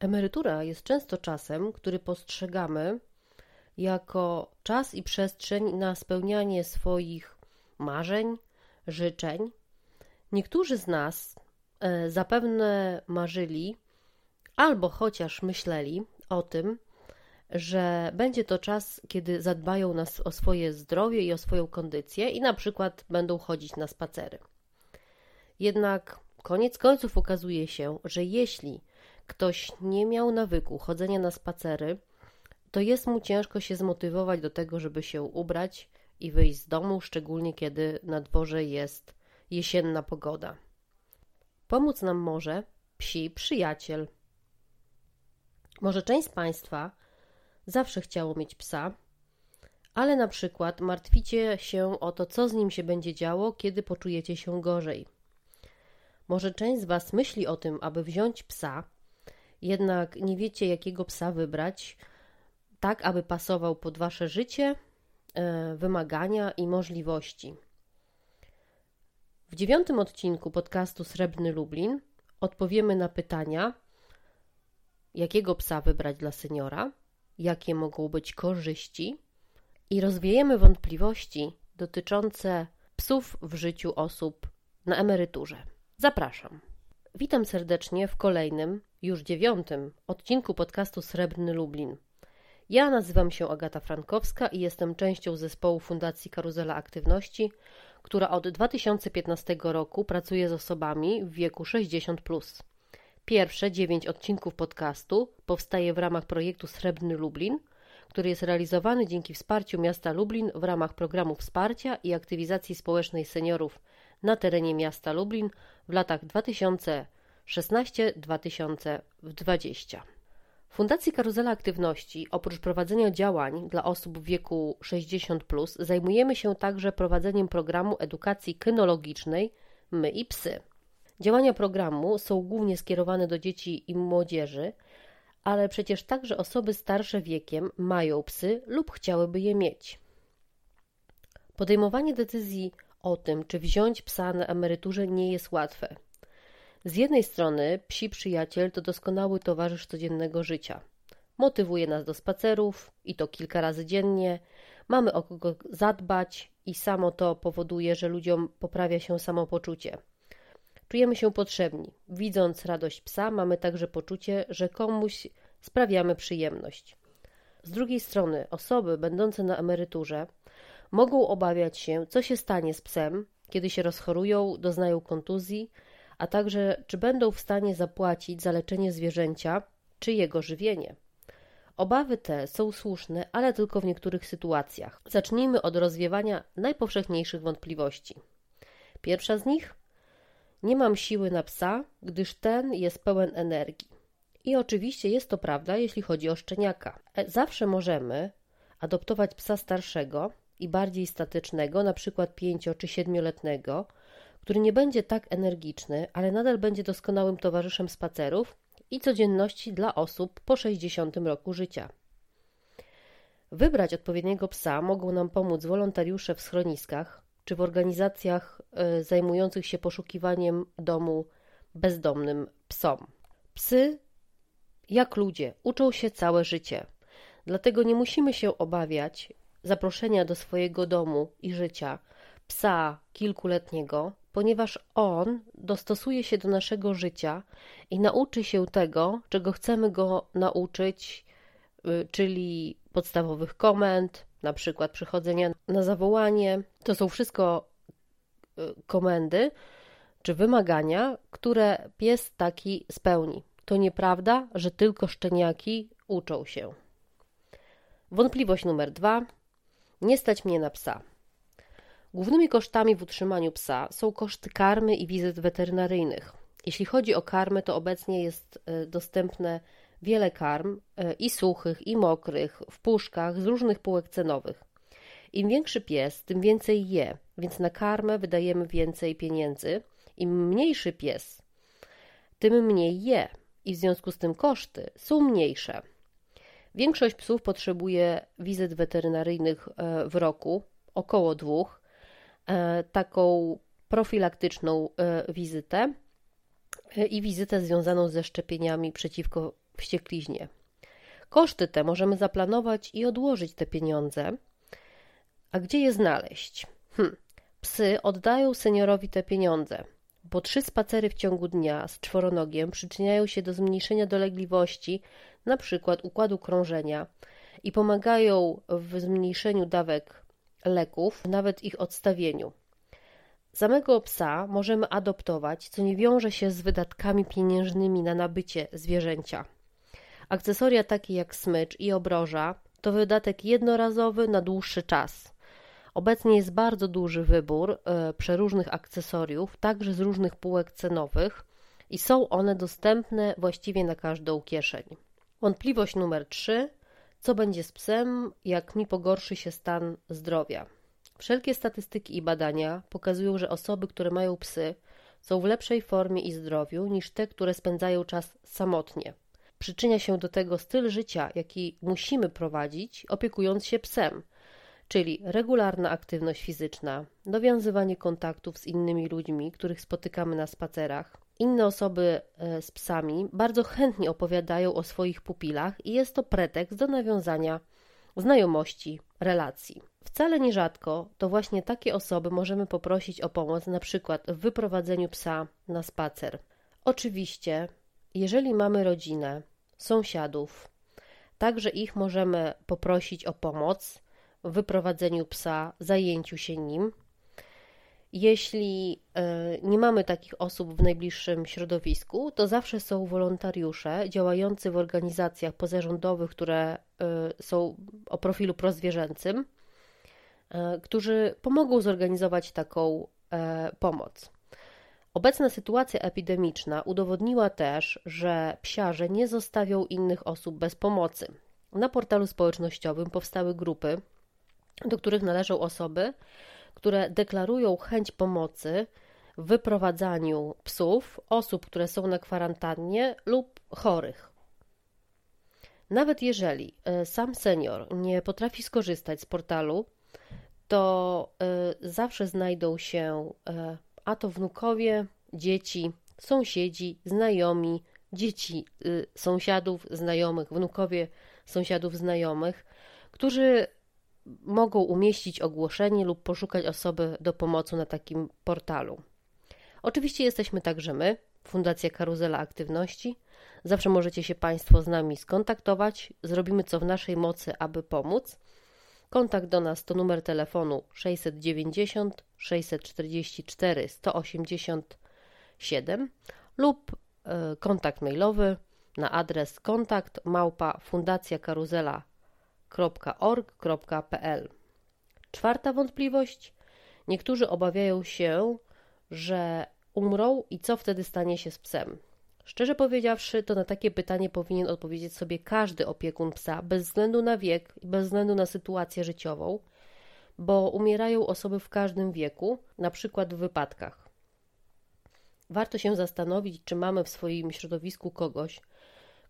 Emerytura jest często czasem, który postrzegamy jako czas i przestrzeń na spełnianie swoich marzeń, życzeń. Niektórzy z nas e, zapewne marzyli albo chociaż myśleli o tym, że będzie to czas, kiedy zadbają nas o swoje zdrowie i o swoją kondycję i na przykład będą chodzić na spacery. Jednak koniec końców okazuje się, że jeśli ktoś nie miał nawyku chodzenia na spacery, to jest mu ciężko się zmotywować do tego, żeby się ubrać i wyjść z domu, szczególnie kiedy na dworze jest jesienna pogoda. Pomóc nam może psi przyjaciel. Może część z Państwa zawsze chciało mieć psa, ale na przykład martwicie się o to, co z nim się będzie działo, kiedy poczujecie się gorzej. Może część z Was myśli o tym, aby wziąć psa, jednak nie wiecie, jakiego psa wybrać, tak aby pasował pod Wasze życie, e, wymagania i możliwości. W dziewiątym odcinku podcastu Srebrny Lublin odpowiemy na pytania, jakiego psa wybrać dla seniora, jakie mogą być korzyści i rozwiejemy wątpliwości dotyczące psów w życiu osób na emeryturze. Zapraszam. Witam serdecznie w kolejnym, już dziewiątym odcinku podcastu Srebrny Lublin. Ja nazywam się Agata Frankowska i jestem częścią zespołu Fundacji Karuzela Aktywności, która od 2015 roku pracuje z osobami w wieku 60. Plus. Pierwsze dziewięć odcinków podcastu powstaje w ramach projektu Srebrny Lublin, który jest realizowany dzięki wsparciu miasta Lublin w ramach programu wsparcia i aktywizacji społecznej seniorów na terenie miasta Lublin w latach 2016-2020. W Fundacji Karuzela Aktywności, oprócz prowadzenia działań dla osób w wieku 60, zajmujemy się także prowadzeniem programu edukacji kynologicznej My i Psy. Działania programu są głównie skierowane do dzieci i młodzieży, ale przecież także osoby starsze wiekiem mają psy lub chciałyby je mieć. Podejmowanie decyzji o tym, czy wziąć psa na emeryturze, nie jest łatwe. Z jednej strony, psi przyjaciel to doskonały towarzysz codziennego życia. Motywuje nas do spacerów i to kilka razy dziennie. Mamy o kogo zadbać i samo to powoduje, że ludziom poprawia się samopoczucie. Czujemy się potrzebni. Widząc radość psa, mamy także poczucie, że komuś sprawiamy przyjemność. Z drugiej strony, osoby będące na emeryturze mogą obawiać się, co się stanie z psem, kiedy się rozchorują, doznają kontuzji, a także czy będą w stanie zapłacić za leczenie zwierzęcia czy jego żywienie. Obawy te są słuszne, ale tylko w niektórych sytuacjach. Zacznijmy od rozwiewania najpowszechniejszych wątpliwości. Pierwsza z nich nie mam siły na psa, gdyż ten jest pełen energii. I oczywiście jest to prawda, jeśli chodzi o szczeniaka. E, zawsze możemy adoptować psa starszego i bardziej statycznego, na przykład 5 czy 7-letniego, który nie będzie tak energiczny, ale nadal będzie doskonałym towarzyszem spacerów i codzienności dla osób po 60 roku życia. Wybrać odpowiedniego psa mogą nam pomóc wolontariusze w schroniskach, czy w organizacjach e, zajmujących się poszukiwaniem domu bezdomnym psom. Psy, jak ludzie, uczą się całe życie, dlatego nie musimy się obawiać zaproszenia do swojego domu i życia psa kilkuletniego, ponieważ on dostosuje się do naszego życia i nauczy się tego, czego chcemy go nauczyć, y, czyli podstawowych komend, na przykład przychodzenia na zawołanie. To są wszystko y, komendy czy wymagania, które pies taki spełni. To nieprawda, że tylko szczeniaki uczą się. Wątpliwość numer dwa. Nie stać mnie na psa. Głównymi kosztami w utrzymaniu psa są koszty karmy i wizyt weterynaryjnych. Jeśli chodzi o karmę, to obecnie jest y, dostępne wiele karm e, i suchych, i mokrych, w puszkach z różnych półek cenowych. Im większy pies, tym więcej je, więc na karmę wydajemy więcej pieniędzy. Im mniejszy pies, tym mniej je i w związku z tym koszty są mniejsze. Większość psów potrzebuje wizyt weterynaryjnych e, w roku, około dwóch. E, taką profilaktyczną wizytę i wizytę związaną ze szczepieniami przeciwko wściekliźnie. Koszty te możemy zaplanować i odłożyć te pieniądze. A gdzie je znaleźć? Hm. Psy oddają seniorowi te pieniądze, bo trzy spacery w ciągu dnia z czworonogiem przyczyniają się do zmniejszenia dolegliwości, na przykład układu krążenia i pomagają w zmniejszeniu dawek leków, nawet ich odstawieniu. Samego psa możemy adoptować, co nie wiąże się z wydatkami pieniężnymi na nabycie zwierzęcia. Akcesoria takie jak smycz i obroża to wydatek jednorazowy na dłuższy czas. Obecnie jest bardzo duży wybór e, przeróżnych akcesoriów, także z różnych półek cenowych i są one dostępne właściwie na każdą kieszeń. Wątpliwość numer 3. Co będzie z psem, jak mi pogorszy się stan zdrowia? Wszelkie statystyki i badania pokazują, że osoby, które mają psy, są w lepszej formie i zdrowiu niż te, które spędzają czas samotnie. Przyczynia się do tego styl życia, jaki musimy prowadzić, opiekując się psem, czyli regularna aktywność fizyczna, nawiązywanie kontaktów z innymi ludźmi, których spotykamy na spacerach. Inne osoby e, z psami bardzo chętnie opowiadają o swoich pupilach i jest to pretekst do nawiązania znajomości, relacji. Wcale nierzadko to właśnie takie osoby możemy poprosić o pomoc, na przykład w wyprowadzeniu psa na spacer. Oczywiście, jeżeli mamy rodzinę, sąsiadów, także ich możemy poprosić o pomoc w wyprowadzeniu psa, zajęciu się nim. Jeśli e, nie mamy takich osób w najbliższym środowisku, to zawsze są wolontariusze działający w organizacjach pozarządowych, które e, są o profilu prozwierzęcym, e, którzy pomogą zorganizować taką pomoc. Obecna sytuacja epidemiczna udowodniła też, że psiarze nie zostawią innych osób bez pomocy. Na portalu społecznościowym powstały grupy, do których należą osoby, które deklarują chęć pomocy w wyprowadzaniu psów, osób, które są na kwarantannie lub chorych. Nawet jeżeli e, sam senior nie potrafi skorzystać z portalu, to e, zawsze znajdą się e, a to wnukowie, dzieci, sąsiedzi, znajomi, dzieci y, sąsiadów, znajomych, wnukowie sąsiadów, znajomych, którzy mogą umieścić ogłoszenie lub poszukać osoby do pomocy na takim portalu. Oczywiście jesteśmy także my, Fundacja Karuzela Aktywności. Zawsze możecie się Państwo z nami skontaktować. Zrobimy co w naszej mocy, aby pomóc. Kontakt do nas to numer telefonu 690 644 187 lub e, kontakt mailowy na adres kontakt małpa fundacjakaruzela.org.pl. Czwarta wątpliwość. Niektórzy obawiają się, że umrą i co wtedy stanie się z psem. Szczerze powiedziawszy, to na takie pytanie powinien odpowiedzieć sobie każdy opiekun psa, bez względu na wiek i bez względu na sytuację życiową, bo umierają osoby w każdym wieku, na przykład w wypadkach. Warto się zastanowić, czy mamy w swoim środowisku kogoś,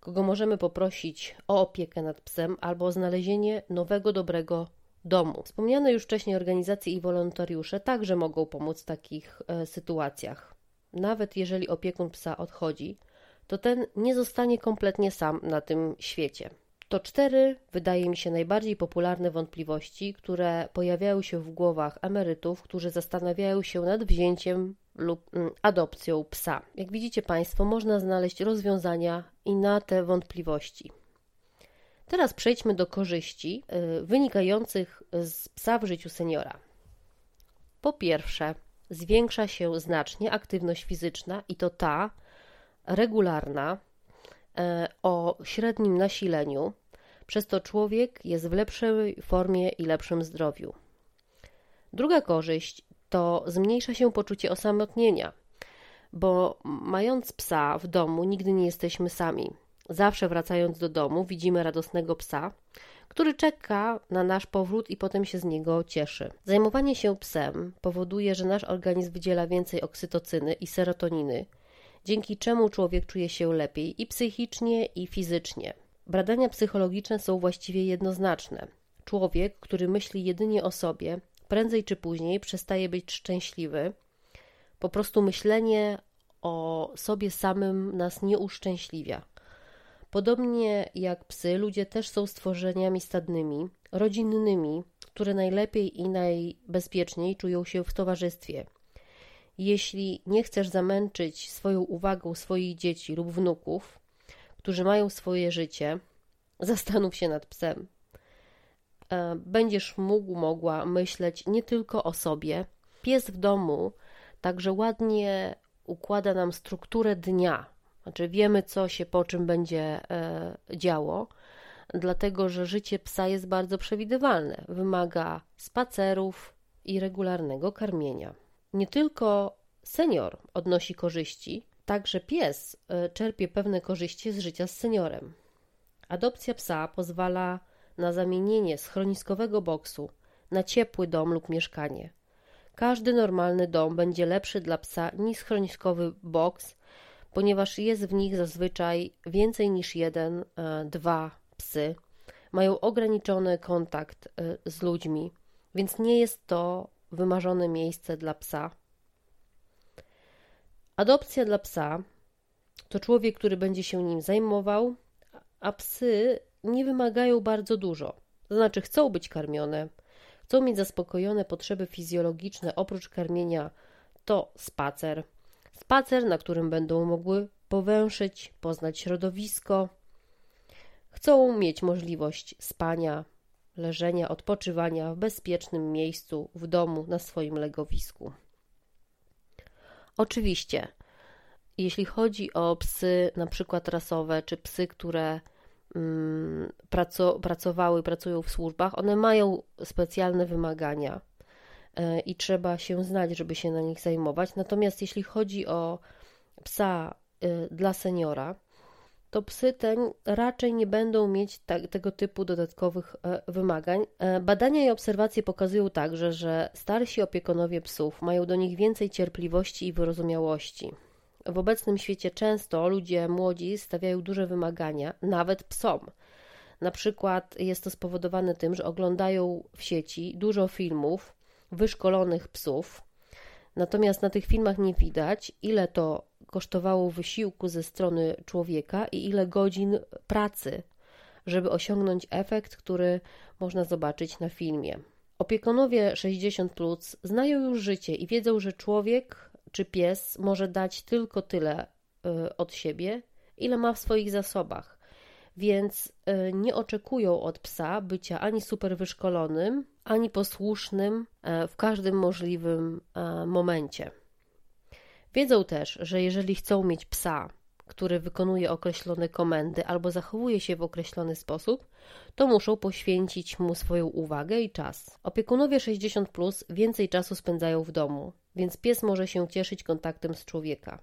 kogo możemy poprosić o opiekę nad psem albo o znalezienie nowego, dobrego domu. Wspomniane już wcześniej organizacje i wolontariusze także mogą pomóc w takich e, sytuacjach. Nawet jeżeli opiekun psa odchodzi, to ten nie zostanie kompletnie sam na tym świecie. To cztery, wydaje mi się, najbardziej popularne wątpliwości, które pojawiają się w głowach emerytów, którzy zastanawiają się nad wzięciem lub mm, adopcją psa. Jak widzicie Państwo, można znaleźć rozwiązania i na te wątpliwości. Teraz przejdźmy do korzyści y, wynikających z psa w życiu seniora. Po pierwsze, zwiększa się znacznie aktywność fizyczna i to ta regularna, e, o średnim nasileniu, przez to człowiek jest w lepszej formie i lepszym zdrowiu. Druga korzyść to zmniejsza się poczucie osamotnienia, bo mając psa w domu nigdy nie jesteśmy sami. Zawsze wracając do domu widzimy radosnego psa, który czeka na nasz powrót i potem się z niego cieszy. Zajmowanie się psem powoduje, że nasz organizm wydziela więcej oksytocyny i serotoniny, dzięki czemu człowiek czuje się lepiej i psychicznie, i fizycznie. Badania psychologiczne są właściwie jednoznaczne. Człowiek, który myśli jedynie o sobie, prędzej czy później przestaje być szczęśliwy. Po prostu myślenie o sobie samym nas nie uszczęśliwia. Podobnie jak psy, ludzie też są stworzeniami stadnymi, rodzinnymi, które najlepiej i najbezpieczniej czują się w towarzystwie. Jeśli nie chcesz zamęczyć swoją uwagą swoich dzieci lub wnuków, którzy mają swoje życie, zastanów się nad psem. E, będziesz mógł, mogła myśleć nie tylko o sobie. Pies w domu także ładnie układa nam strukturę dnia. Znaczy wiemy, co się po czym będzie e, działo, dlatego że życie psa jest bardzo przewidywalne. Wymaga spacerów i regularnego karmienia. Nie tylko senior odnosi korzyści, także pies e, czerpie pewne korzyści z życia z seniorem. Adopcja psa pozwala na zamienienie schroniskowego boksu na ciepły dom lub mieszkanie. Każdy normalny dom będzie lepszy dla psa niż schroniskowy boks, ponieważ jest w nich zazwyczaj więcej niż jeden, e, dwa psy. Mają ograniczony kontakt e, z ludźmi, więc nie jest to wymarzone miejsce dla psa. Adopcja dla psa to człowiek, który będzie się nim zajmował, a psy nie wymagają bardzo dużo. To znaczy, chcą być karmione, chcą mieć zaspokojone potrzeby fizjologiczne, oprócz karmienia to spacer. Spacer, na którym będą mogły powęszyć, poznać środowisko. Chcą mieć możliwość spania, leżenia, odpoczywania w bezpiecznym miejscu, w domu, na swoim legowisku. Oczywiście, jeśli chodzi o psy na przykład rasowe, czy psy, które mm, pracowały, pracują w służbach, one mają specjalne wymagania e, i trzeba się znać, żeby się na nich zajmować. Natomiast jeśli chodzi o psa e, dla seniora, to psy te raczej nie będą mieć tak, tego typu dodatkowych e, wymagań. Badania i obserwacje pokazują także, że starsi opiekunowie psów mają do nich więcej cierpliwości i wyrozumiałości. W obecnym świecie często ludzie młodzi stawiają duże wymagania, nawet psom. Na przykład jest to spowodowane tym, że oglądają w sieci dużo filmów wyszkolonych psów, natomiast na tych filmach nie widać, ile to kosztowało wysiłku ze strony człowieka i ile godzin pracy, żeby osiągnąć efekt, który można zobaczyć na filmie. Opiekunowie 60 plus znają już życie i wiedzą, że człowiek czy pies może dać tylko tyle y, od siebie, ile ma w swoich zasobach. Więc y, nie oczekują od psa bycia ani super wyszkolonym, ani posłusznym e, w każdym możliwym e, momencie. Wiedzą też, że jeżeli chcą mieć psa, który wykonuje określone komendy albo zachowuje się w określony sposób, to muszą poświęcić mu swoją uwagę i czas. Opiekunowie 60 plus więcej czasu spędzają w domu, więc pies może się cieszyć kontaktem z człowieka.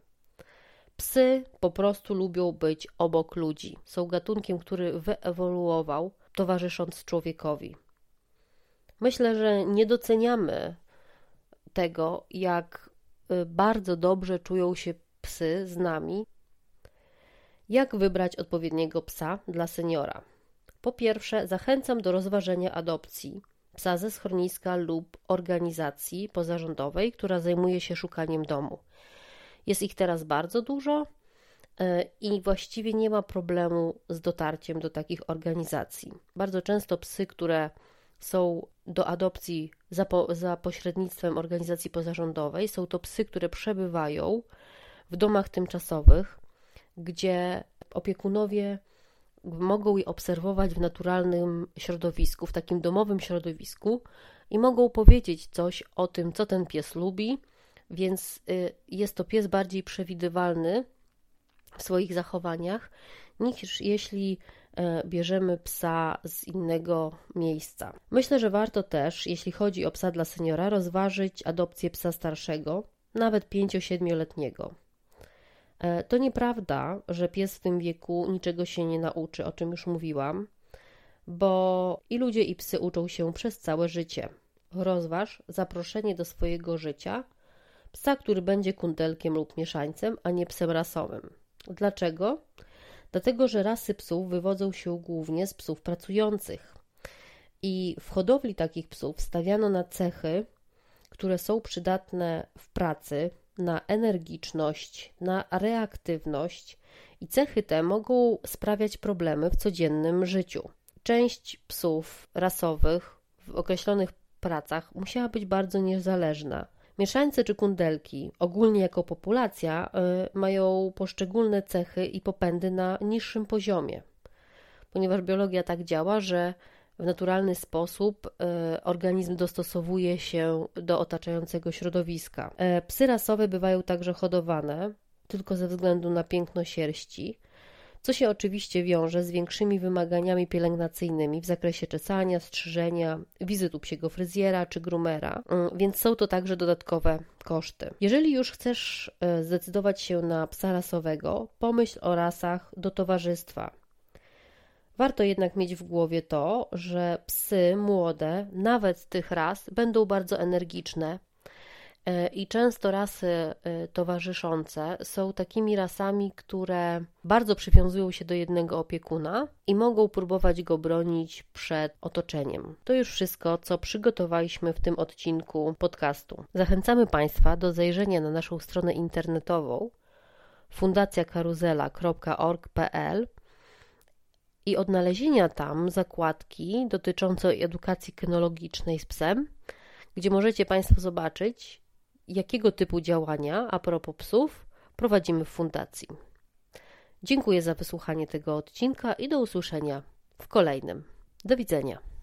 Psy po prostu lubią być obok ludzi. Są gatunkiem, który wyewoluował, towarzysząc człowiekowi. Myślę, że nie doceniamy tego, jak bardzo dobrze czują się psy z nami. Jak wybrać odpowiedniego psa dla seniora? Po pierwsze, zachęcam do rozważenia adopcji psa ze schroniska lub organizacji pozarządowej, która zajmuje się szukaniem domu. Jest ich teraz bardzo dużo e, i właściwie nie ma problemu z dotarciem do takich organizacji. Bardzo często psy, które są do adopcji za, po, za pośrednictwem organizacji pozarządowej, są to psy, które przebywają w domach tymczasowych, gdzie opiekunowie mogą je obserwować w naturalnym środowisku, w takim domowym środowisku i mogą powiedzieć coś o tym, co ten pies lubi, więc y, jest to pies bardziej przewidywalny w swoich zachowaniach niż jeśli bierzemy psa z innego miejsca. Myślę, że warto też, jeśli chodzi o psa dla seniora, rozważyć adopcję psa starszego, nawet 5-7-letniego. E, to nieprawda, że pies w tym wieku niczego się nie nauczy, o czym już mówiłam, bo i ludzie, i psy uczą się przez całe życie. Rozważ zaproszenie do swojego życia psa, który będzie kundelkiem lub mieszańcem, a nie psem rasowym. Dlaczego? Dlatego, że rasy psów wywodzą się głównie z psów pracujących. I w hodowli takich psów stawiano na cechy, które są przydatne w pracy, na energiczność, na reaktywność I cechy te mogą sprawiać problemy w codziennym życiu. Część psów rasowych w określonych pracach musiała być bardzo niezależna. Mieszańce czy kundelki, ogólnie jako populacja, y, mają poszczególne cechy i popędy na niższym poziomie, ponieważ biologia tak działa, że w naturalny sposób y, organizm dostosowuje się do otaczającego środowiska. E, psy rasowe bywają także hodowane tylko ze względu na piękno sierści, co się oczywiście wiąże z większymi wymaganiami pielęgnacyjnymi w zakresie czesania, strzyżenia, wizyt u psiego fryzjera czy groomera, mm, więc są to także dodatkowe koszty. Jeżeli już chcesz e, zdecydować się na psa rasowego, pomyśl o rasach do towarzystwa. Warto jednak mieć w głowie to, że psy młode, nawet tych ras, będą bardzo energiczne, I często rasy e, towarzyszące są takimi rasami, które bardzo przywiązują się do jednego opiekuna i mogą próbować go bronić przed otoczeniem. To już wszystko, co przygotowaliśmy w tym odcinku podcastu. Zachęcamy Państwa do zajrzenia na naszą stronę internetową fundacjakaruzela.org.pl i odnalezienia tam zakładki dotyczącej edukacji kynologicznej z psem, gdzie możecie Państwo zobaczyć, jakiego typu działania a propos psów prowadzimy w fundacji. Dziękuję za wysłuchanie tego odcinka i do usłyszenia w kolejnym. Do widzenia.